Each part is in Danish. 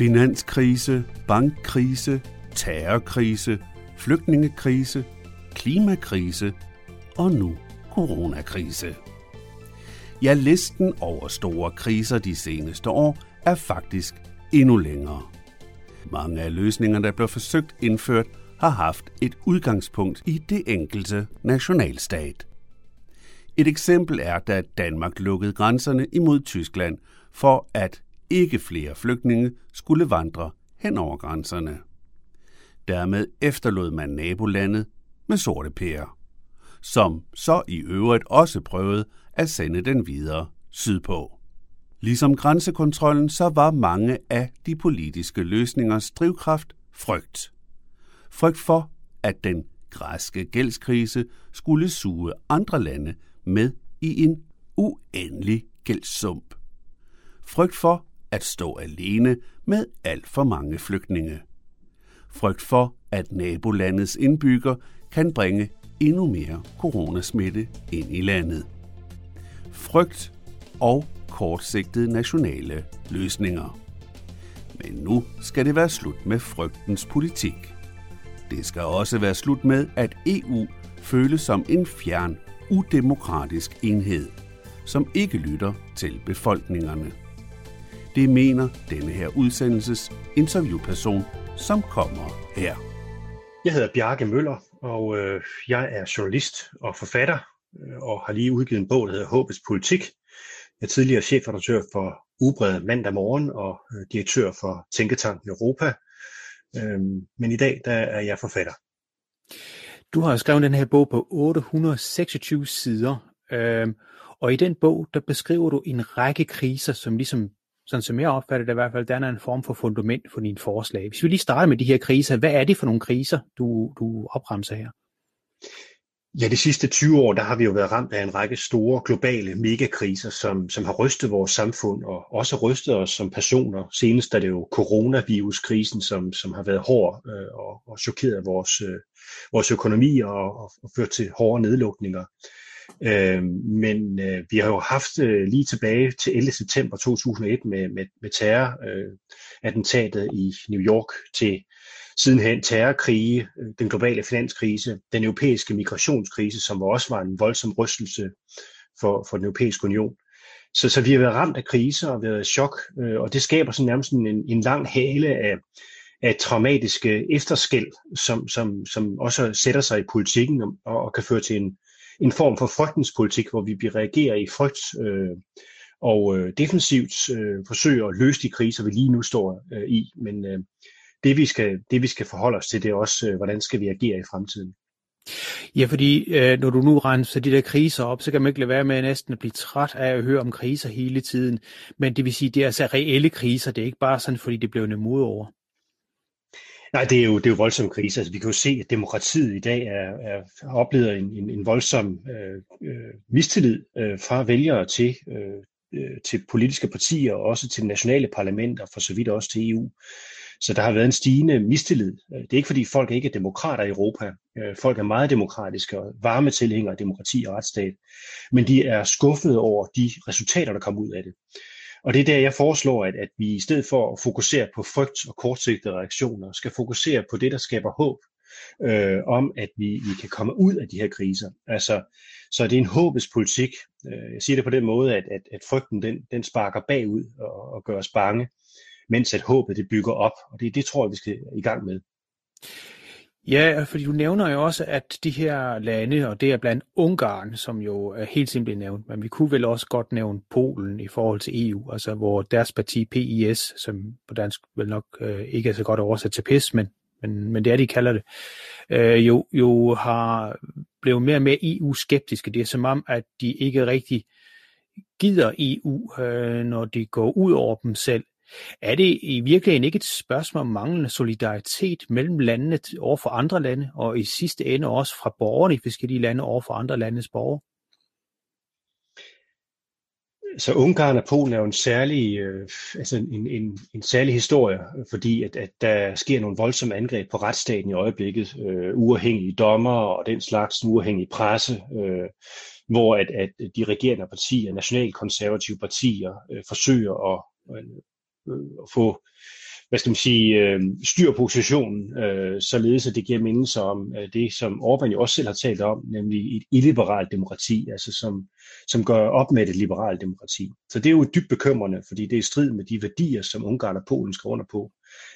Finanskrise, bankkrise, terrorkrise, flygtningekrise, klimakrise og nu coronakrise. Ja, listen over store kriser de seneste år er faktisk endnu længere. Mange af løsningerne, der blev forsøgt indført, har haft et udgangspunkt i det enkelte nationalstat. Et eksempel er, da Danmark lukkede grænserne imod Tyskland for at ikke flere flygtninge skulle vandre hen over grænserne. Dermed efterlod man nabolandet med sorte pærer, som så i øvrigt også prøvede at sende den videre sydpå. Ligesom grænsekontrollen, så var mange af de politiske løsningers drivkraft frygt. Frygt for, at den græske gældskrise skulle suge andre lande med i en uendelig gældssump. Frygt for at stå alene med alt for mange flygtninge. Frygt for, at nabolandets indbygger kan bringe endnu mere coronasmitte ind i landet. Frygt og kortsigtede nationale løsninger. Men nu skal det være slut med frygtens politik. Det skal også være slut med, at EU føles som en fjern, udemokratisk enhed, som ikke lytter til befolkningerne. Det mener denne her udsendelses interviewperson, som kommer her. Jeg hedder Bjarke Møller, og øh, jeg er journalist og forfatter, øh, og har lige udgivet en bog, der hedder Håbets Politik, jeg er tidligere chefredaktør for Ubred mandag morgen og øh, direktør for Tænketanken Europa. Øhm, men i dag der er jeg forfatter. Du har skrevet den her bog på 826 sider, øhm, og i den bog der beskriver du en række kriser, som ligesom, sådan som jeg opfatter det i hvert fald, der er en form for fundament for dine forslag. Hvis vi lige starter med de her kriser, hvad er det for nogle kriser, du, du opremser her? Ja, de sidste 20 år, der har vi jo været ramt af en række store globale megakriser, som, som har rystet vores samfund og også rystet os som personer. Senest er det jo coronaviruskrisen, som, som har været hård øh, og, og chokeret vores, øh, vores økonomi og, og, og ført til hårde nedlukninger. Øh, men øh, vi har jo haft øh, lige tilbage til 11. september 2001 med, med, med terrorattentatet øh, i New York til sidenhen terrorkrige, øh, den globale finanskrise, den europæiske migrationskrise, som også var en voldsom rystelse for, for den europæiske union. Så, så vi har været ramt af kriser og været i chok, øh, og det skaber sådan nærmest en, en lang hale af, af traumatiske efterskæld, som, som, som også sætter sig i politikken og, og kan føre til en, en form for frygtens politik, hvor vi reagerer i frygt øh, og øh, defensivt øh, forsøger at løse de kriser, vi lige nu står øh, i. Men øh, det vi skal, det vi skal forholde os til, det er også, øh, hvordan skal vi agere i fremtiden. Ja, fordi øh, når du nu renser de der kriser op, så kan man ikke lade være med næsten at blive træt af at høre om kriser hele tiden. Men det vil sige, det er altså reelle kriser, det er ikke bare sådan, fordi det blev en over. Nej, det er jo, det er jo voldsom krise. Altså, vi kan jo se, at demokratiet i dag er, er, har oplevet en, en, en voldsom øh, øh, mistillid øh, fra vælgere til, øh, øh, til politiske partier og også til nationale parlamenter, for så vidt også til EU. Så der har været en stigende mistillid. Det er ikke fordi folk ikke er demokrater i Europa. Øh, folk er meget demokratiske og varme tilhængere af demokrati og retsstat. Men de er skuffede over de resultater, der kommer ud af det. Og det er der, jeg foreslår, at, at vi i stedet for at fokusere på frygt og kortsigtede reaktioner, skal fokusere på det, der skaber håb øh, om, at vi, vi kan komme ud af de her kriser. Altså, så det er en håbets politik. Øh, jeg siger det på den måde, at, at, at frygten den, den sparker bagud og, og gør os bange mens at håbet det bygger op, og det, det tror jeg, vi skal i gang med. Ja, fordi du nævner jo også, at de her lande, og det er blandt Ungarn, som jo er helt simpelt nævnt, men vi kunne vel også godt nævne Polen i forhold til EU, altså hvor deres parti PIS, som på dansk vel nok øh, ikke er så godt oversat til PIS, men, men, men det er, de kalder det, øh, jo, jo har blevet mere og mere EU-skeptiske. Det er som om, at de ikke rigtig gider EU, øh, når de går ud over dem selv. Er det i virkeligheden ikke et spørgsmål om manglende solidaritet mellem landene over for andre lande, og i sidste ende også fra borgerne i forskellige lande over for andre landes borgere? Så Ungarn og Polen er jo en særlig, øh, altså en, en, en særlig historie, fordi at, at der sker nogle voldsomme angreb på retsstaten i øjeblikket, øh, uafhængige dommer og den slags uafhængige presse, øh, hvor at, at de regerende partier, nationalkonservative partier, øh, forsøger at, øh, øh, få hvad skal man sige, øh, styr positionen, øh, således at det giver mindelse om øh, det, som Orbán jo også selv har talt om, nemlig et illiberalt demokrati, altså som, som gør op med et liberalt demokrati. Så det er jo dybt bekymrende, fordi det er i strid med de værdier, som Ungarn og Polen skal under på,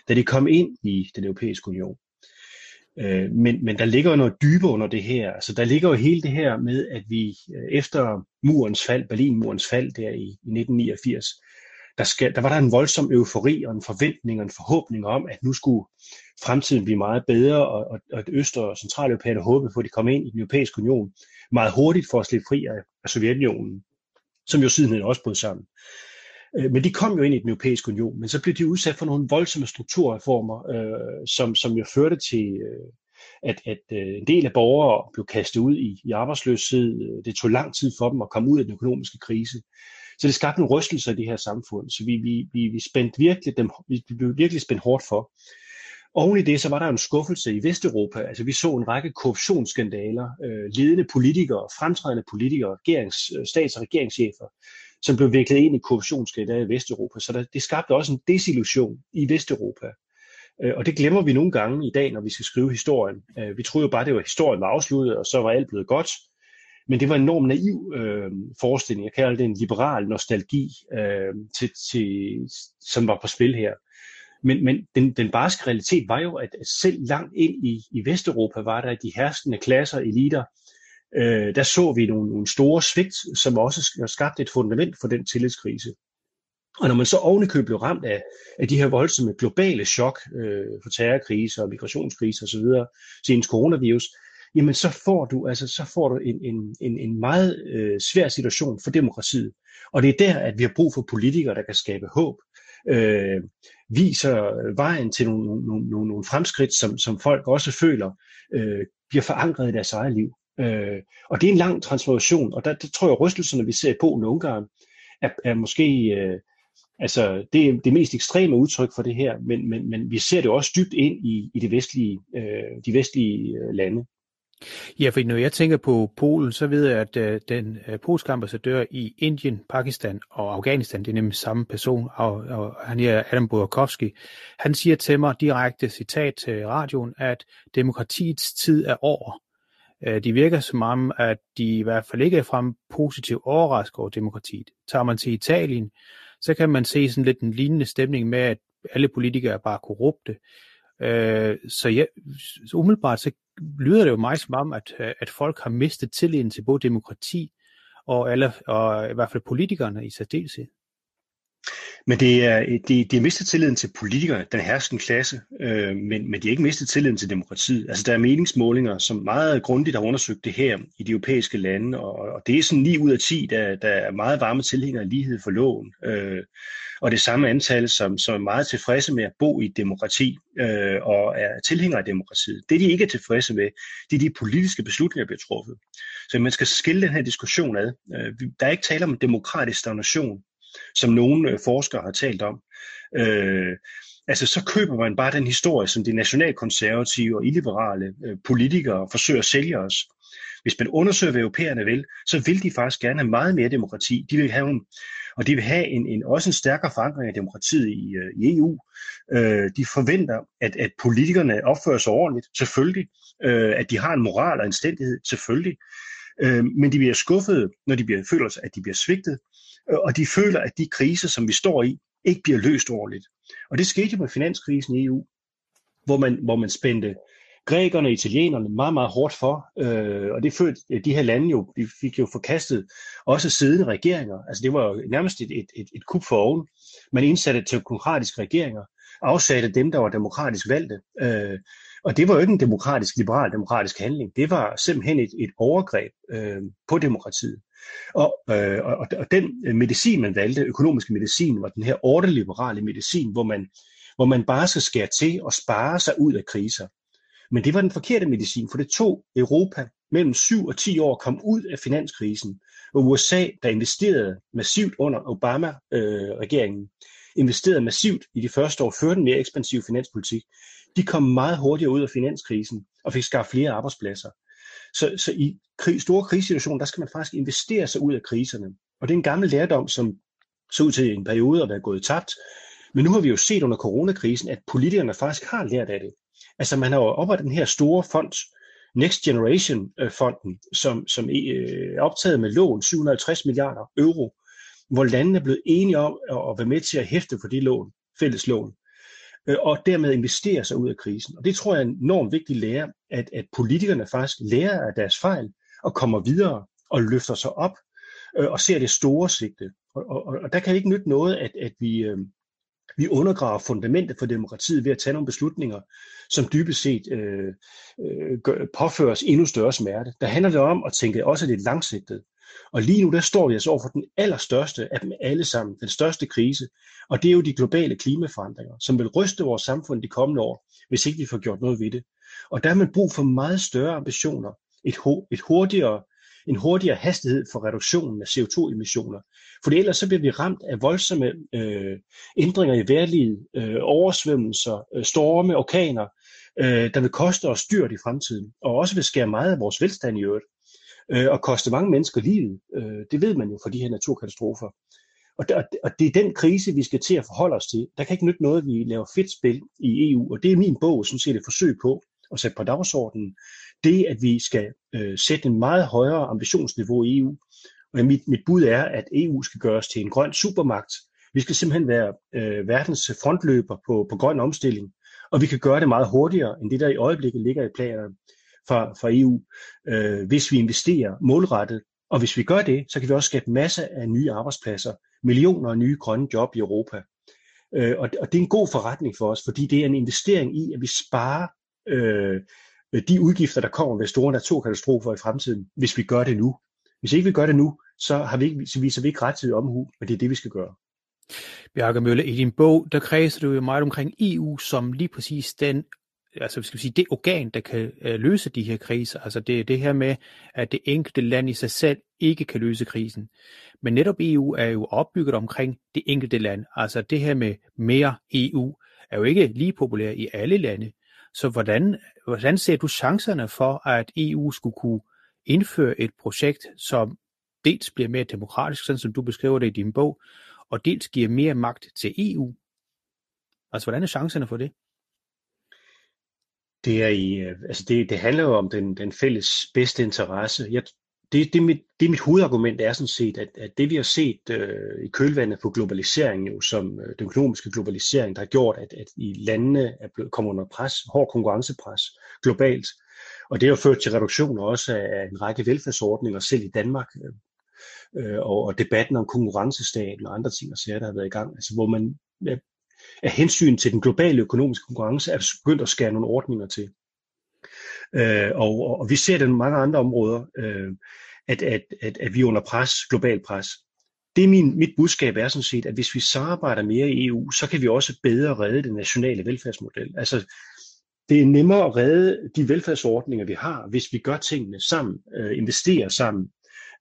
da de kom ind i den europæiske union. Øh, men, men der ligger jo noget dybere under det her. Altså der ligger jo hele det her med, at vi øh, efter murens fald, Berlinmurens fald der i, i 1989, der, skal, der var der en voldsom eufori og en forventning og en forhåbning om, at nu skulle fremtiden blive meget bedre, og, og, og Øst- og Centraleuropæerne håbede på, at de kom ind i den europæiske union meget hurtigt for at slippe fri af, af Sovjetunionen, som jo sidenhen også brød sammen. Øh, men de kom jo ind i den europæiske union, men så blev de udsat for nogle voldsomme strukturreformer, øh, som, som jo førte til, øh, at, at øh, en del af borgere blev kastet ud i, i arbejdsløshed. Det tog lang tid for dem at komme ud af den økonomiske krise. Så det skabte en rystelse i det her samfund. Så vi, vi, vi, vi, spændte virkelig dem, vi blev virkelig spændt hårdt for. Oven i det, så var der en skuffelse i Vesteuropa. Altså vi så en række korruptionsskandaler, øh, ledende politikere, fremtrædende politikere, regerings, øh, stats- og regeringschefer, som blev viklet ind i korruptionsskandaler i Vesteuropa. Så der, det skabte også en desillusion i Vesteuropa. Øh, og det glemmer vi nogle gange i dag, når vi skal skrive historien. Øh, vi troede jo bare, det var historien var afsluttet, og så var alt blevet godt. Men det var en enormt naiv øh, forestilling. Jeg kalder det en liberal nostalgi, øh, til, til, som var på spil her. Men, men den, den barske realitet var jo, at selv langt ind i, i Vesteuropa var der de herskende klasser, eliter, øh, der så vi nogle, nogle store svigt, som også skabte et fundament for den tillidskrise. Og når man så ovenikøbet blev ramt af, af de her voldsomme globale chok øh, for terrorkriser og migrationskriser osv., senest coronavirus, jamen så får du altså så får du en, en, en, en meget øh, svær situation for demokratiet. Og det er der, at vi har brug for politikere, der kan skabe håb, øh, viser vejen til nogle, nogle, nogle, nogle fremskridt, som, som folk også føler øh, bliver forankret i deres eget liv. Øh, og det er en lang transformation, og der, der tror jeg, at rystelserne, vi ser i Polen og Ungarn, er, er måske øh, altså, det er det mest ekstreme udtryk for det her, men, men, men vi ser det også dybt ind i, i det vestlige, øh, de vestlige øh, lande. Ja, for når jeg tænker på Polen, så ved jeg, at øh, den uh, polske ambassadør i Indien, Pakistan og Afghanistan, det er nemlig samme person, og, og han er Adam Budakowski, han siger til mig direkte citat til radioen, at demokratiets tid er over. De virker som om, at de i hvert fald ikke er frem positivt overrasket over demokratiet. Tager man til Italien, så kan man se sådan lidt en lignende stemning med, at alle politikere er bare korrupte. Øh, så, jeg, så umiddelbart så lyder det jo meget som om, at, øh, at folk har mistet tilliden til både demokrati og, alle, og i hvert fald politikerne i særdeleshed. Men det er, de, de har mistet tilliden til politikerne, den herskende klasse, øh, men, men de har ikke mistet tilliden til demokratiet. Altså der er meningsmålinger, som meget grundigt har undersøgt det her i de europæiske lande, og, og det er sådan 9 ud af 10, der, der er meget varme tilhængere af lighed for loven. Øh, og det samme antal, som, som er meget tilfredse med at bo i et demokrati øh, og er tilhængere af demokratiet. Det, de ikke er tilfredse med, det er de politiske beslutninger, der bliver truffet. Så man skal skille den her diskussion ad. Øh, der er ikke tale om demokratisk stagnation som nogle øh, forskere har talt om. Øh, altså så køber man bare den historie, som de nationalkonservative og illiberale øh, politikere forsøger at sælge os. Hvis man undersøger, hvad europæerne vil, så vil de faktisk gerne have meget mere demokrati. De vil have en, og de vil have en, en, også en stærkere forankring af demokratiet i, øh, i EU. Øh, de forventer, at, at politikerne opfører sig ordentligt, selvfølgelig. Øh, at de har en moral og en stændighed, selvfølgelig. Øh, men de bliver skuffede, når de bliver, føler sig, at de bliver svigtet, Øh, og de føler, at de kriser, som vi står i, ikke bliver løst ordentligt. Og det skete jo med finanskrisen i EU, hvor man, hvor man spændte grækerne og italienerne meget, meget hårdt for, øh, og det førte de her lande jo, de fik jo forkastet også siddende regeringer. Altså det var jo nærmest et, et, et, et kup for oven. Man indsatte teknokratiske regeringer, afsatte dem, der var demokratisk valgte. Øh, og det var jo ikke en demokratisk, liberal demokratisk handling. Det var simpelthen et, et overgreb øh, på demokratiet. Og, øh, og, og den øh, medicin, man valgte, økonomiske medicin, var den her ordeliberale medicin, hvor man, hvor man bare skal skære til og spare sig ud af kriser. Men det var den forkerte medicin, for det tog Europa mellem 7 og 10 år at komme ud af finanskrisen. Og USA, der investerede massivt under Obama-regeringen, øh, investerede massivt i de første år, førte en mere ekspansiv finanspolitik. De kom meget hurtigere ud af finanskrisen og fik skabt flere arbejdspladser. Så, så i krig, store krisesituationer, der skal man faktisk investere sig ud af kriserne. Og det er en gammel lærdom, som så ud til en periode at være gået tabt. Men nu har vi jo set under coronakrisen, at politikerne faktisk har lært af det. Altså man har jo oprettet den her store fond, Next Generation-fonden, øh, som, som øh, er optaget med lån, 750 milliarder euro, hvor landene er blevet enige om at være med til at hæfte for de lån, fælles lån, Øh, og dermed investere sig ud af krisen. Og det tror jeg er en enormt vigtig lære, at, at politikerne faktisk lærer af deres fejl og kommer videre og løfter sig op øh, og ser det store sigte. Og, og, og der kan ikke nytte noget, at, at vi, øh, vi undergraver fundamentet for demokratiet ved at tage nogle beslutninger, som dybest set øh, øh, påføres endnu større smerte. Der handler det om at tænke også lidt langsigtet. Og lige nu der står vi altså over for den allerstørste af dem alle sammen, den største krise, og det er jo de globale klimaforandringer, som vil ryste vores samfund de kommende år, hvis ikke vi får gjort noget ved det. Og der er man brug for meget større ambitioner, et, et hurtigere en hurtigere hastighed for reduktionen af CO2-emissioner. For ellers så bliver vi ramt af voldsomme øh, ændringer i vejrlivet, øh, oversvømmelser, øh, storme, orkaner, øh, der vil koste os dyrt i fremtiden, og også vil skære meget af vores velstand i øvrigt, øh, og koste mange mennesker livet. Øh, det ved man jo for de her naturkatastrofer. Og, der, og det er den krise, vi skal til at forholde os til. Der kan ikke nytte noget, at vi laver fedt spil i EU, og det er min bog, sådan set et forsøg på at sætte på dagsordenen, det, at vi skal øh, sætte en meget højere ambitionsniveau i EU. Og mit, mit bud er, at EU skal gøres til en grøn supermagt. Vi skal simpelthen være øh, verdens frontløber på, på grøn omstilling, og vi kan gøre det meget hurtigere, end det, der i øjeblikket ligger i planerne fra, fra EU, øh, hvis vi investerer målrettet. Og hvis vi gør det, så kan vi også skabe masser af nye arbejdspladser, millioner af nye grønne job i Europa. Øh, og, og det er en god forretning for os, fordi det er en investering i, at vi sparer øh, de udgifter, der kommer ved store naturkatastrofer i fremtiden, hvis vi gør det nu. Hvis ikke vi gør det nu, så, har vi ikke, så viser vi ikke rettidig omhu, og det er det, vi skal gøre. Bjarke Mølle, i din bog, der kredser du jo meget omkring EU som lige præcis den altså skal vi sige, det organ, der kan øh, løse de her kriser. Altså det er det her med, at det enkelte land i sig selv ikke kan løse krisen. Men netop EU er jo opbygget omkring det enkelte land. Altså det her med mere EU er jo ikke lige populært i alle lande. Så hvordan, hvordan ser du chancerne for, at EU skulle kunne indføre et projekt, som dels bliver mere demokratisk, sådan som du beskriver det i din bog, og dels giver mere magt til EU? Altså, hvordan er chancerne for det? Det, er i, øh, altså det, det handler jo om den, den fælles bedste interesse. Jeg, det, det, mit, det mit hovedargument er sådan set, at, at det vi har set øh, i kølvandet på globaliseringen, jo, som øh, den økonomiske globalisering, der har gjort, at, at i landene er blevet, kommet under pres, hård konkurrencepres globalt, og det har ført til reduktioner også af, af en række velfærdsordninger, selv i Danmark, øh, øh, og, og debatten om konkurrencestaten og andre ting og sager, der har været i gang, altså hvor man af hensyn til den globale økonomiske konkurrence er begyndt at skære nogle ordninger til. Øh, og, og vi ser det i mange andre områder, øh, at, at, at, at vi er under pres, global pres. Det er min, mit budskab er sådan set, at hvis vi samarbejder mere i EU, så kan vi også bedre redde den nationale velfærdsmodel. Altså, det er nemmere at redde de velfærdsordninger, vi har, hvis vi gør tingene sammen, øh, investerer sammen,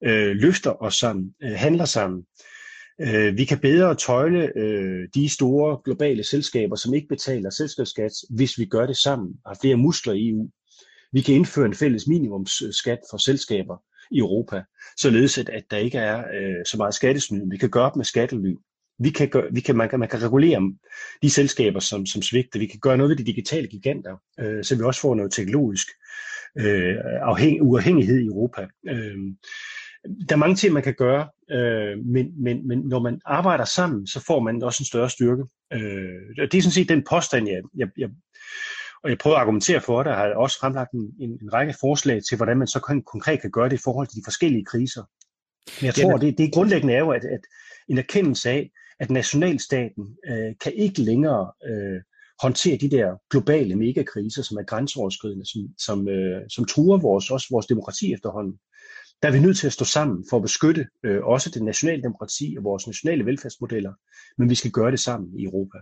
øh, løfter os sammen, øh, handler sammen. Øh, Øh, vi kan bedre tøjle øh, de store globale selskaber, som ikke betaler selskabsskat, hvis vi gør det sammen, har flere muskler i EU. Vi kan indføre en fælles minimumsskat for selskaber i Europa, således at, at der ikke er øh, så meget skattesnyd. Vi kan gøre op med skattely. Vi kan gøre, vi kan, man, kan, man kan regulere de selskaber, som, som svigter. Vi kan gøre noget ved de digitale giganter, øh, så vi også får noget teknologisk øh, afhæng, uafhængighed i Europa. Øh, der er mange ting, man kan gøre, øh, men, men, men når man arbejder sammen, så får man også en større styrke. Øh, det er sådan set den påstand, jeg, jeg, jeg, og jeg prøver at argumentere for det, og har også fremlagt en, en, en række forslag til, hvordan man så kan, konkret kan gøre det i forhold til de forskellige kriser. Men jeg tror, Jamen. det, det grundlæggende er jo, at, at en erkendelse af, at nationalstaten øh, kan ikke længere øh, håndtere de der globale megakriser, som er grænseoverskridende, som, som, øh, som truer vores, også vores demokrati efterhånden. Der er vi nødt til at stå sammen for at beskytte øh, også det nationale demokrati og vores nationale velfærdsmodeller, men vi skal gøre det sammen i Europa.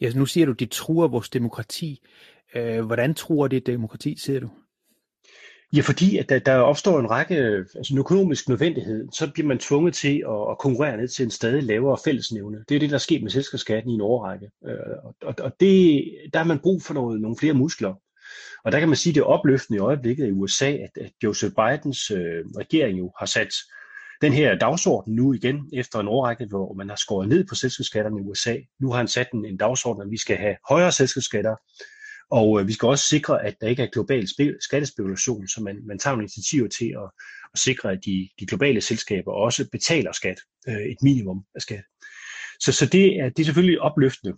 Ja, nu siger du, at det truer vores demokrati. Øh, hvordan truer det demokrati, siger du? Ja, fordi at der, der opstår en række, altså en økonomisk nødvendighed, så bliver man tvunget til at, at konkurrere ned til en stadig lavere fællesnævne. Det er det, der er sket med selskabsskatten i en årrække. Øh, og, og det, der har man brug for noget, nogle flere muskler. Og der kan man sige, at det er opløftende i øjeblikket i USA, at, at Joseph Bidens øh, regering jo har sat den her dagsorden nu igen, efter en årrække, hvor man har skåret ned på selskabsskatterne i USA. Nu har han sat en, en dagsorden, at vi skal have højere selskabsskatter, og øh, vi skal også sikre, at der ikke er global skattespekulation, så man, man tager nogle initiativer til at, at sikre, at de, de globale selskaber også betaler skat, øh, et minimum af skat. Så, så det, er, det er selvfølgelig opløftende.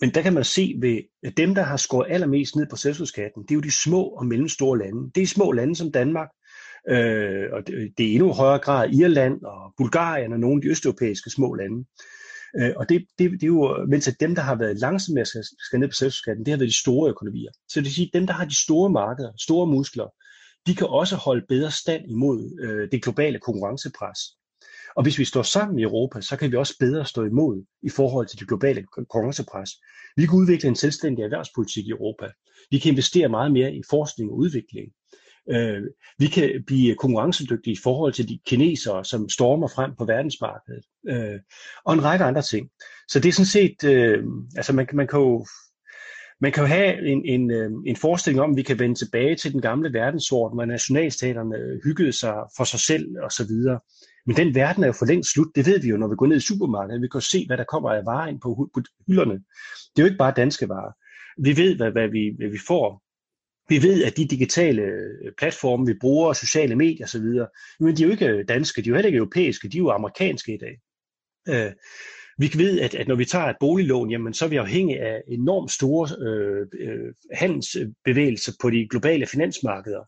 Men der kan man se ved at dem, der har skåret allermest ned på selskabsskatten, det er jo de små og mellemstore lande. Det er små lande som Danmark, øh, og det, det er endnu højere grad Irland og Bulgarien og nogle af de østeuropæiske små lande. Øh, og det, det, det er jo, mens at dem, der har været langsomme med at skal ned på selskabsskatten, det har været de store økonomier. Så det vil sige, at dem, der har de store markeder, store muskler, de kan også holde bedre stand imod øh, det globale konkurrencepres. Og hvis vi står sammen i Europa, så kan vi også bedre stå imod i forhold til det globale konkurrencepres. Vi kan udvikle en selvstændig erhvervspolitik i Europa. Vi kan investere meget mere i forskning og udvikling. Øh, vi kan blive konkurrencedygtige i forhold til de kinesere, som stormer frem på verdensmarkedet, øh, og en række andre ting. Så det er sådan set, øh, altså man, man kan jo man kan jo have en, en, øh, en forestilling om, at vi kan vende tilbage til den gamle verdensorden, hvor nationalstaterne hyggede sig for sig selv og så videre. Men den verden er jo for længst slut. Det ved vi jo, når vi går ned i supermarkedet. Vi kan se, hvad der kommer af varer ind på, hylderne. Det er jo ikke bare danske varer. Vi ved, hvad, hvad, vi, hvad vi får. Vi ved, at de digitale øh, platforme, vi bruger, sociale medier osv., men de er jo ikke øh, danske, de er jo heller ikke europæiske, de er jo amerikanske i dag. Øh, vi ved, at, at når vi tager et boliglån, jamen, så er vi afhængige af enormt store øh, øh, handelsbevægelser på de globale finansmarkeder.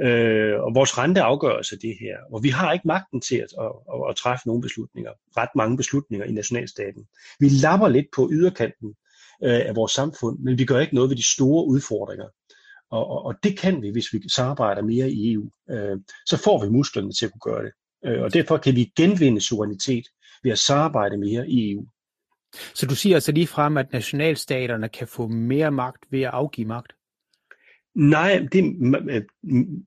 Øh, og vores rente afgøres af det her. Og vi har ikke magten til at, at, at, at træffe nogle beslutninger, ret mange beslutninger i nationalstaten. Vi lapper lidt på yderkanten øh, af vores samfund, men vi gør ikke noget ved de store udfordringer. Og, og, og det kan vi, hvis vi samarbejder mere i EU. Øh, så får vi musklerne til at kunne gøre det. Øh, og derfor kan vi genvinde suverænitet ved at samarbejde mere i EU. Så du siger altså lige frem, at nationalstaterne kan få mere magt ved at afgive magt? Nej, det,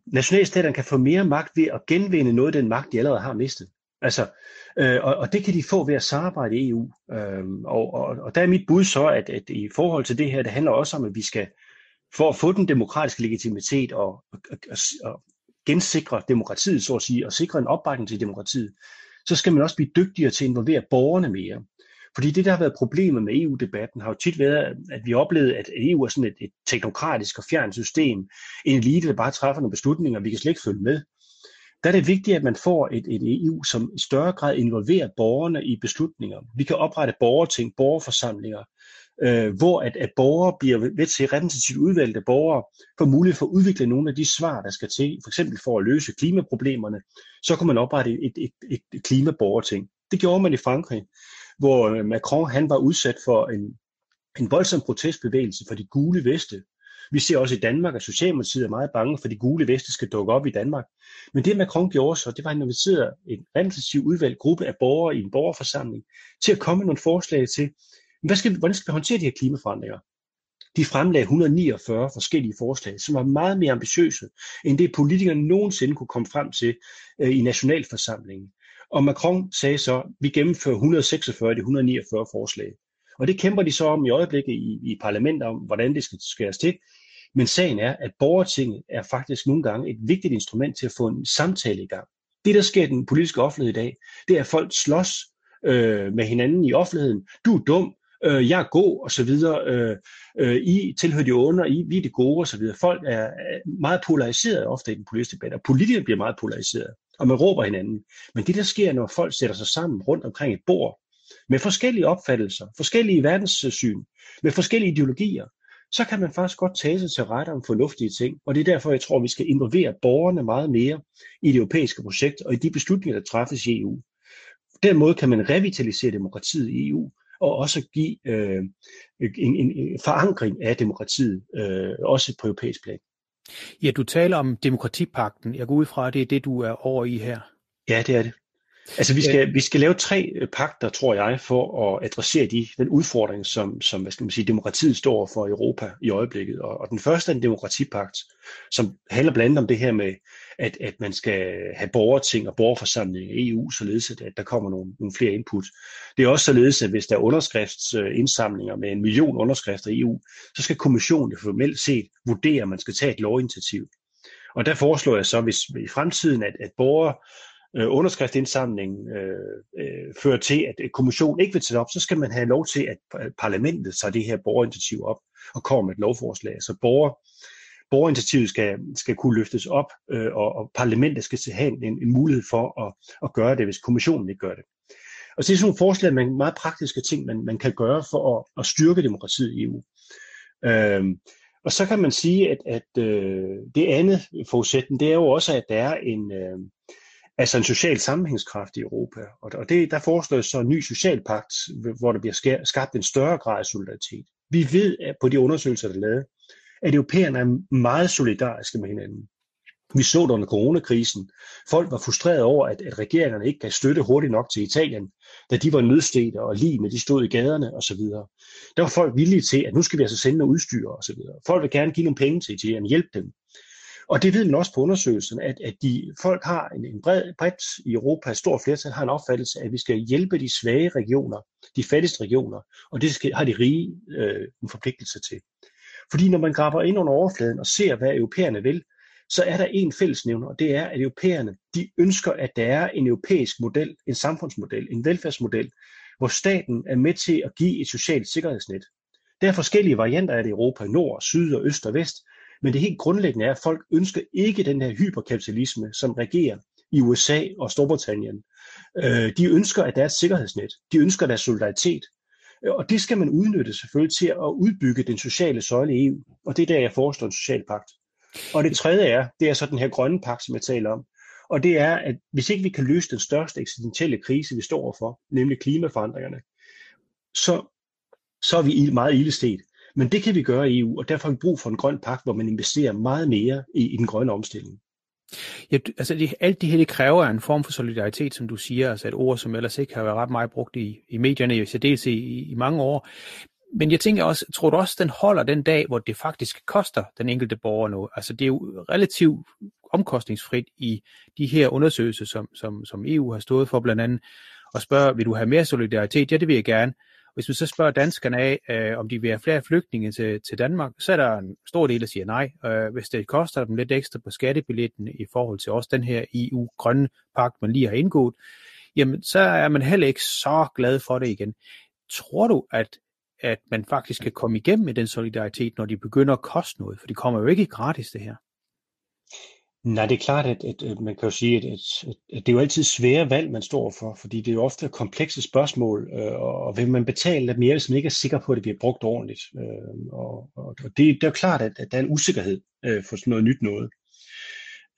nationalstaterne kan få mere magt ved at genvinde noget af den magt, de allerede har mistet. Altså, øh, og, og det kan de få ved at samarbejde i EU. Øh, og, og, og der er mit bud så, at, at i forhold til det her, det handler også om, at vi skal, for at få den demokratiske legitimitet og, og, og, og gensikre demokratiet, så at sige, og sikre en opbakning til demokratiet, så skal man også blive dygtigere til at involvere borgerne mere. Fordi det, der har været problemet med EU-debatten, har jo tit været, at vi oplevede, at EU er sådan et, et teknokratisk og fjernt system. En elite, der bare træffer nogle beslutninger, vi kan slet ikke følge med. Der er det vigtigt, at man får et, et EU, som i større grad involverer borgerne i beslutninger. Vi kan oprette borgerting, borgerforsamlinger, øh, hvor at, at borgere bliver ved til repræsentativt udvalgte borgere får mulighed for at udvikle nogle af de svar, der skal til, for eksempel for at løse klimaproblemerne, så kunne man oprette et, et, et, et klimaborgerting. Det gjorde man i Frankrig, hvor øh, Macron han var udsat for en, en voldsom protestbevægelse for de gule veste. Vi ser også i Danmark, at Socialdemokratiet er meget bange for, at de gule veste skal dukke op i Danmark. Men det Macron gjorde så, det var, at han inviterede en repræsentativ udvalgt gruppe af borgere i en borgerforsamling til at komme med nogle forslag til, hvad skal, hvordan skal vi håndtere de her klimaforandringer? De fremlagde 149 forskellige forslag, som var meget mere ambitiøse, end det politikerne nogensinde kunne komme frem til øh, i nationalforsamlingen. Og Macron sagde så, at vi gennemfører 146 af de 149 forslag. Og det kæmper de så om i øjeblikket i, i parlamentet om, hvordan det skal skæres til. Men sagen er, at borgertinget er faktisk nogle gange et vigtigt instrument til at få en samtale i gang. Det, der sker i den politiske offentlighed i dag, det er, at folk slås øh, med hinanden i offentligheden. Du er dum, øh, jeg er god, og så videre. Øh, øh, I tilhører de under, og I, vi er de gode, og så videre. Folk er meget polariseret ofte i den politiske debat, og politikere bliver meget polariseret, og man råber hinanden. Men det, der sker, når folk sætter sig sammen rundt omkring et bord, med forskellige opfattelser, forskellige verdenssyn, med forskellige ideologier, så kan man faktisk godt tage sig til rette om fornuftige ting. Og det er derfor, jeg tror, vi skal involvere borgerne meget mere i det europæiske projekt og i de beslutninger, der træffes i EU. På den måde kan man revitalisere demokratiet i EU, og også give øh, en, en forankring af demokratiet, øh, også på europæisk plan. Ja, du taler om demokratipakten. Jeg går ud fra, at det er det, du er over i her. Ja, det er det. Altså, vi skal, vi skal lave tre øh, pakter, tror jeg, for at adressere de, den udfordring, som, som hvad skal man sige, demokratiet står for i Europa i øjeblikket. Og, og den første er en demokratipagt, som handler blandt andet om det her med, at, at man skal have borgerting og borgerforsamling i EU, således at, at der kommer nogle, nogle flere input. Det er også således, at hvis der er underskriftsindsamlinger med en million underskrifter i EU, så skal kommissionen formelt set vurdere, at man skal tage et lovinitiativ. Og der foreslår jeg så, hvis i fremtiden, at, at borgere øh, underskriftindsamling øh, øh, fører til, at øh, kommissionen ikke vil tage op, så skal man have lov til, at parlamentet tager det her borgerinitiativ op og kommer med et lovforslag. Så borger, borgerinitiativet skal, skal kunne løftes op, øh, og, og parlamentet skal have en, en mulighed for at, at gøre det, hvis kommissionen ikke gør det. Og så er sådan nogle forslag, man, meget praktiske ting, man, man kan gøre for at, at styrke demokratiet i EU. Øhm, og så kan man sige, at, at øh, det andet forudsætning, det er jo også, at der er en, øh, altså en social sammenhængskraft i Europa. Og, og det, der foreslås så en ny social pagt, hvor der bliver skabt en større grad af solidaritet. Vi ved at på de undersøgelser, der er lavet, at europæerne er meget solidariske med hinanden. Vi så det under coronakrisen. Folk var frustrerede over, at, at regeringerne ikke gav støtte hurtigt nok til Italien, da de var nødstede og lige, de stod i gaderne osv. Der var folk villige til, at nu skal vi altså sende noget udstyr osv. Folk vil gerne give nogle penge til Italien, hjælpe dem. Og det ved man også på undersøgelsen, at, at de, folk har en, en bred, bredt i Europa, et stort flertal har en opfattelse af, at vi skal hjælpe de svage regioner, de fattigste regioner, og det skal, har de rige øh, en forpligtelse til. Fordi når man graver ind under overfladen og ser, hvad europæerne vil, så er der en fællesnævner, og det er, at europæerne de ønsker, at der er en europæisk model, en samfundsmodel, en velfærdsmodel, hvor staten er med til at give et socialt sikkerhedsnet. Der er forskellige varianter af det i Europa, nord, syd og øst og vest, men det helt grundlæggende er, at folk ønsker ikke den her hyperkapitalisme, som regerer i USA og Storbritannien. Øh, de ønsker, at der er et sikkerhedsnet. De ønsker, at der er solidaritet. Øh, og det skal man udnytte selvfølgelig til at udbygge den sociale søjle i EU. Og det er der, jeg foreslår en social pagt. Og det tredje er, det er så den her grønne pagt, som jeg taler om. Og det er, at hvis ikke vi kan løse den største eksistentielle krise, vi står overfor, nemlig klimaforandringerne, så, så er vi meget ildestet. Men det kan vi gøre i EU, og derfor har vi brug for en grøn pagt, hvor man investerer meget mere i, i den grønne omstilling. Ja, altså det, alt det her, det kræver en form for solidaritet, som du siger, altså et ord, som ellers ikke har været ret meget brugt i, i medierne, i særdeles i, i mange år. Men jeg tænker også, tror du også, den holder den dag, hvor det faktisk koster den enkelte borger noget? Altså det er jo relativt omkostningsfrit i de her undersøgelser, som, som, som EU har stået for blandt andet, og spørger, vil du have mere solidaritet? Ja, det vil jeg gerne. Hvis man så spørger danskerne af, øh, om de vil have flere flygtninge til, til Danmark, så er der en stor del, der siger nej. Øh, hvis det koster dem lidt ekstra på skattebilletten i forhold til også den her EU-grønne pagt, man lige har indgået, jamen så er man heller ikke så glad for det igen. Tror du, at at man faktisk kan komme igennem med den solidaritet, når de begynder at koste noget, for det kommer jo ikke gratis det her. Nej, det er klart, at, at, at man kan jo sige, at, at, at det er jo altid svære valg, man står for, fordi det er jo ofte komplekse spørgsmål, øh, og vil man betale lidt mere, hvis man ikke er sikker på, at det bliver brugt ordentligt. Øh, og, og det, det er jo klart, at, at der er en usikkerhed øh, for sådan noget nyt noget.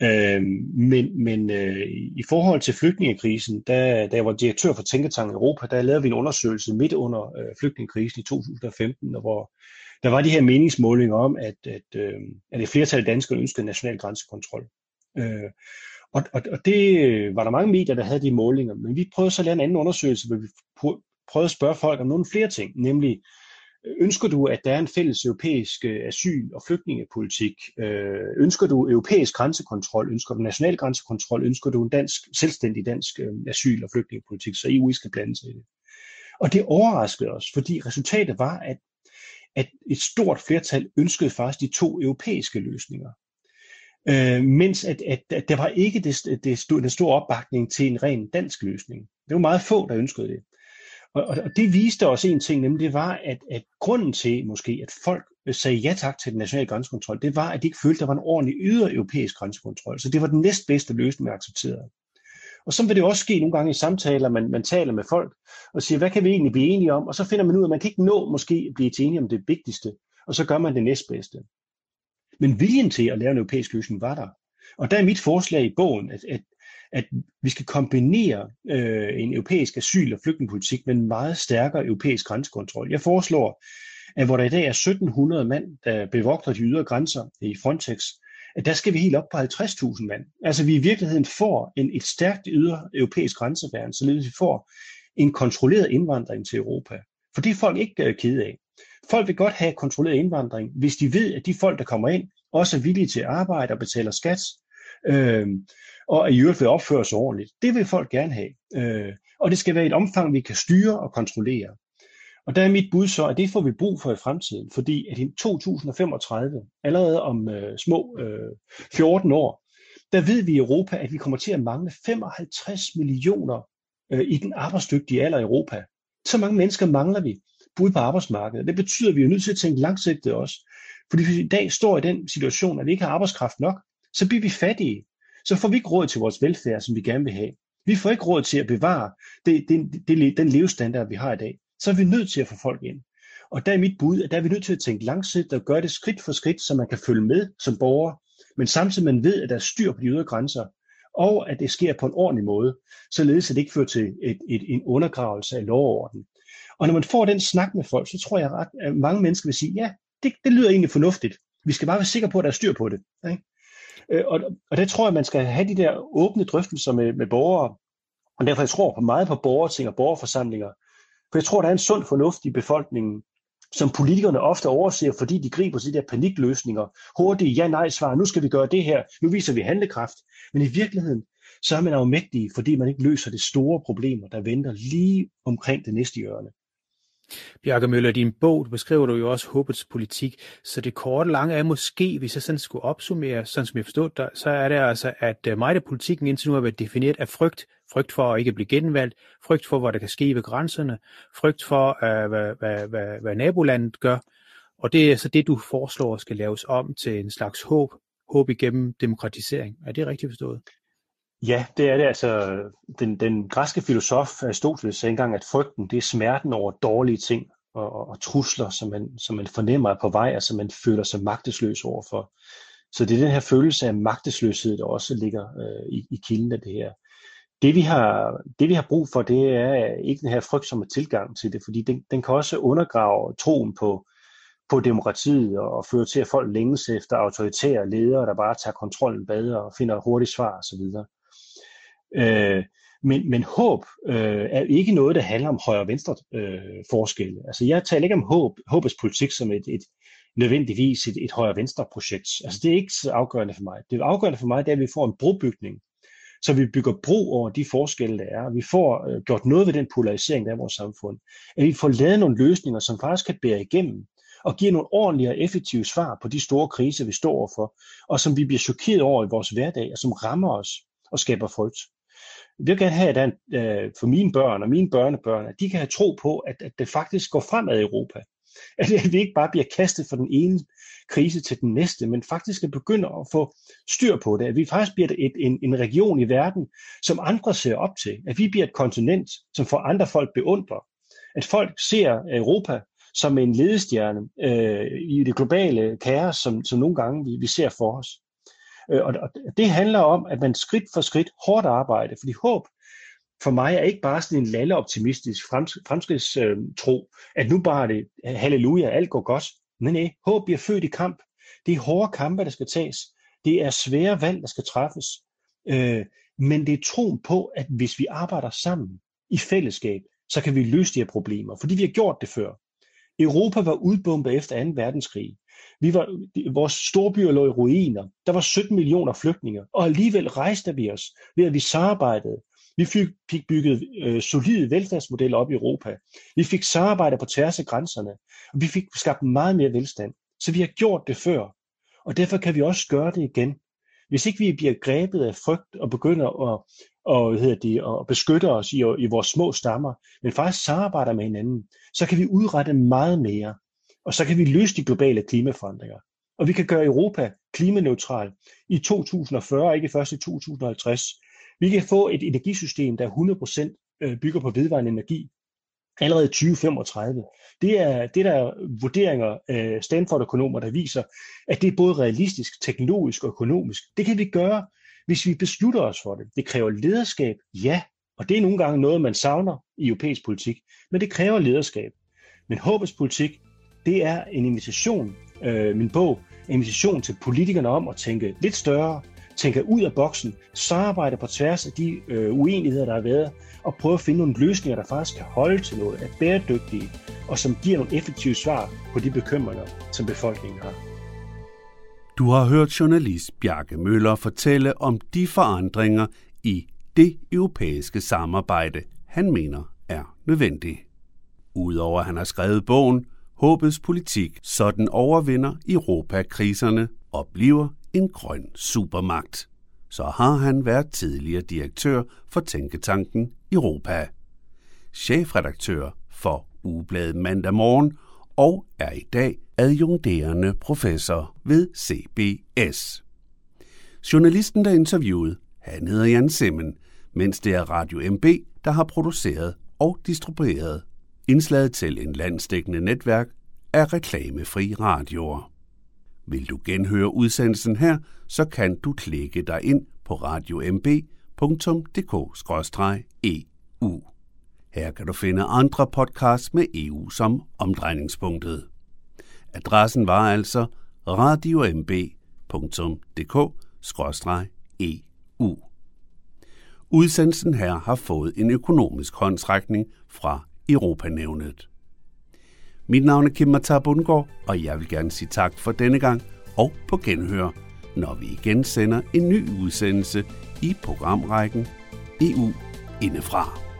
Øh, men men øh, i forhold til flygtningekrisen, da, da jeg var direktør for Tænketanken Europa, der lavede vi en undersøgelse midt under øh, flygtningekrisen i 2015, hvor der var de her meningsmålinger om, at, at, øh, at et flertal af danskere ønskede national grænsekontrol. Øh, og, og, og det øh, var der mange medier, der havde de målinger, men vi prøvede så at lave en anden undersøgelse, hvor vi prøvede at spørge folk om nogle flere ting, nemlig Ønsker du, at der er en fælles europæisk øh, asyl- og flygtningepolitik? Øh, ønsker du europæisk grænsekontrol? Ønsker du national grænsekontrol? Ønsker du en dansk, selvstændig dansk asyl- og flygtningepolitik, så EU skal blande sig i det? Og det overraskede os, fordi resultatet var, at, at et stort flertal ønskede faktisk de to europæiske løsninger. Øh, mens at, at, at der var ikke det, det stod, den store opbakning til en ren dansk løsning. Det var meget få, der ønskede det. Og, og, og det viste også en ting, nemlig det var, at, at grunden til måske, at folk øh, sagde ja tak til den nationale grænsekontrol, det var, at de ikke følte, at der var en ordentlig ydre europæisk grænsekontrol. Så det var den næstbedste løsning, man accepterede. Og så vil det også ske nogle gange i samtaler, man, man taler med folk og siger, hvad kan vi egentlig blive enige om? Og så finder man ud af, at man kan ikke nå måske at blive til enige om det vigtigste, og så gør man det næstbedste. Men viljen til at lave en europæisk løsning var der. Og der er mit forslag i bogen, at, at at vi skal kombinere øh, en europæisk asyl- og flygtningepolitik med en meget stærkere europæisk grænsekontrol. Jeg foreslår, at hvor der i dag er 1700 mand, der bevogter de ydre grænser i Frontex, at der skal vi helt op på 50.000 mand. Altså vi i virkeligheden får en, et stærkt ydre europæisk grænseværn, således vi får en kontrolleret indvandring til Europa. For det er folk ikke øh, kede af. Folk vil godt have kontrolleret indvandring, hvis de ved, at de folk, der kommer ind, også er villige til at arbejde og betaler skat, øh, og i øvrigt vil opføre sig ordentligt. Det vil folk gerne have. Øh, og det skal være et omfang, vi kan styre og kontrollere. Og der er mit bud så, at det får vi brug for i fremtiden, fordi at i 2035, allerede om øh, små øh, 14 år, der ved vi i Europa, at vi kommer til at mangle 55 millioner øh, i den arbejdsdygtige alder i Europa. Så mange mennesker mangler vi bud på arbejdsmarkedet. Det betyder, at vi er nødt til at tænke langsigtet også. Fordi hvis vi i dag står i den situation, at vi ikke har arbejdskraft nok, så bliver vi fattige. Så får vi ikke råd til vores velfærd, som vi gerne vil have. Vi får ikke råd til at bevare det, det, det, den levestandard, vi har i dag. Så er vi nødt til at få folk ind. Og der er mit bud, at der er vi nødt til at tænke langsigtet og gøre det skridt for skridt, så man kan følge med som borger, men samtidig man ved, at der er styr på de ydre grænser, og at det sker på en ordentlig måde, således at det ikke fører til et, et, en undergravelse af lovorden. Og når man får den snak med folk, så tror jeg, at mange mennesker vil sige, ja, det, det lyder egentlig fornuftigt. Vi skal bare være sikre på, at der er styr på det. Ikke? Øh, og, og der tror jeg, at man skal have de der åbne drøftelser med, med borgere, og derfor jeg tror på meget på borgerting og borgerforsamlinger. For jeg tror, der er en sund fornuft i befolkningen, som politikerne ofte overser, fordi de griber til de der panikløsninger. Hurtige ja-nej-svar, nu skal vi gøre det her, nu viser vi handlekraft. Men i virkeligheden, så er man afmægtig, fordi man ikke løser det store problemer, der venter lige omkring det næste hjørne. Bjarke Møller, i din bog beskriver du jo også håbets politik, så det korte lange er måske, hvis jeg sådan skulle opsummere, sådan som jeg forstod dig, så er det altså, at øh, meget af politikken indtil nu har været defineret af frygt. Frygt for at ikke blive genvalgt, frygt for, hvad der kan ske ved grænserne, frygt for, øh, hvad, hvad, hvad, hvad nabolandet gør. Og det er så det, du foreslår skal laves om til en slags håb, håb igennem demokratisering. Er det rigtigt forstået? Ja, det er det. Altså, den, den græske filosof Aristoteles sagde engang, at frygten det er smerten over dårlige ting og, og, og trusler, som man, som man fornemmer er på vej, og som man føler sig magtesløs overfor. Så det er den her følelse af magtesløshed, der også ligger øh, i, i kilden af det her. Det vi, har, det vi har brug for, det er ikke den her frygtsomme tilgang til det, fordi den, den kan også undergrave troen på, på demokratiet og føre til, at folk længes efter autoritære ledere, der bare tager kontrollen bedre og finder hurtigt svar osv. Øh, men, men håb øh, er ikke noget, der handler om højre-venstre øh, forskelle. Altså jeg taler ikke om håb, håbets politik som et, et nødvendigvis et, et højre-venstre projekt. Altså det er ikke så afgørende for mig. Det afgørende for mig, det er, at vi får en brobygning, så vi bygger bro over de forskelle, der er. Vi får øh, gjort noget ved den polarisering, der er i vores samfund. At vi får lavet nogle løsninger, som faktisk kan bære igennem og giver nogle ordentlige og effektive svar på de store kriser, vi står overfor, og som vi bliver chokeret over i vores hverdag, og som rammer os og skaber frygt vil gerne have, at øh, for mine børn og mine børnebørn, at de kan have tro på, at, at det faktisk går fremad i Europa. At vi ikke bare bliver kastet fra den ene krise til den næste, men faktisk at begynde at få styr på det. At vi faktisk bliver et, en, en region i verden, som andre ser op til. At vi bliver et kontinent, som får andre folk beundrer. At folk ser Europa som en ledestjerne øh, i det globale kaos, som, som nogle gange vi, vi ser for os. Øh, og det handler om, at man skridt for skridt hårdt arbejde, fordi håb for mig er ikke bare sådan en lalle optimistisk fremskridtstro, at nu bare er det halleluja, alt går godt. Nej, nej, håb bliver født i kamp. Det er hårde kampe, der skal tages. Det er svære valg, der skal træffes. Øh, men det er troen på, at hvis vi arbejder sammen i fællesskab, så kan vi løse de her problemer, fordi vi har gjort det før. Europa var udbombet efter 2. verdenskrig. Vi var, vores storbyer lå i ruiner. Der var 17 millioner flygtninge, og alligevel rejste vi os ved, at vi samarbejdede. Vi fik, bygget øh, solide velfærdsmodeller op i Europa. Vi fik samarbejde på tværs af grænserne, og vi fik skabt meget mere velstand. Så vi har gjort det før, og derfor kan vi også gøre det igen. Hvis ikke vi bliver grebet af frygt og begynder at, og, hvad hedder det, at beskytte os i, i vores små stammer, men faktisk samarbejder med hinanden, så kan vi udrette meget mere. Og så kan vi løse de globale klimaforandringer. Og vi kan gøre Europa klimaneutral i 2040, ikke først i 2050. Vi kan få et energisystem, der 100% øh, bygger på vedvarende energi allerede 2035. Det er, det der er vurderinger af Stanford-økonomer, der viser, at det er både realistisk, teknologisk og økonomisk. Det kan vi gøre, hvis vi beslutter os for det. Det kræver lederskab, ja, og det er nogle gange noget, man savner i europæisk politik, men det kræver lederskab. Men håbets politik, det er en invitation, øh, min bog, en invitation til politikerne om at tænke lidt større, tænke ud af boksen, samarbejde på tværs af de øh, uenigheder, der har været, og prøve at finde nogle løsninger, der faktisk kan holde til noget, er bæredygtige, og som giver nogle effektive svar på de bekymringer, som befolkningen har. Du har hørt journalist Bjarke Møller fortælle om de forandringer i det europæiske samarbejde, han mener er nødvendige. Udover at han har skrevet bogen Håbets politik, sådan overvinder Europa kriserne og bliver en grøn supermagt. så har han været tidligere direktør for Tænketanken Europa, chefredaktør for Ugebladet mandag morgen og er i dag adjungerende professor ved CBS. Journalisten, der interviewede, han hedder Jan Simmen, mens det er Radio MB, der har produceret og distribueret indslaget til en landsdækkende netværk af reklamefri radioer. Vil du genhøre udsendelsen her, så kan du klikke dig ind på radiomb.dk-eu. E her kan du finde andre podcasts med EU som omdrejningspunktet. Adressen var altså radiomb.dk-eu. E udsendelsen her har fået en økonomisk håndtrækning fra Europanævnet. Mit navn er Kim Matar Bundgaard, og jeg vil gerne sige tak for denne gang og på genhør, når vi igen sender en ny udsendelse i programrækken EU indefra.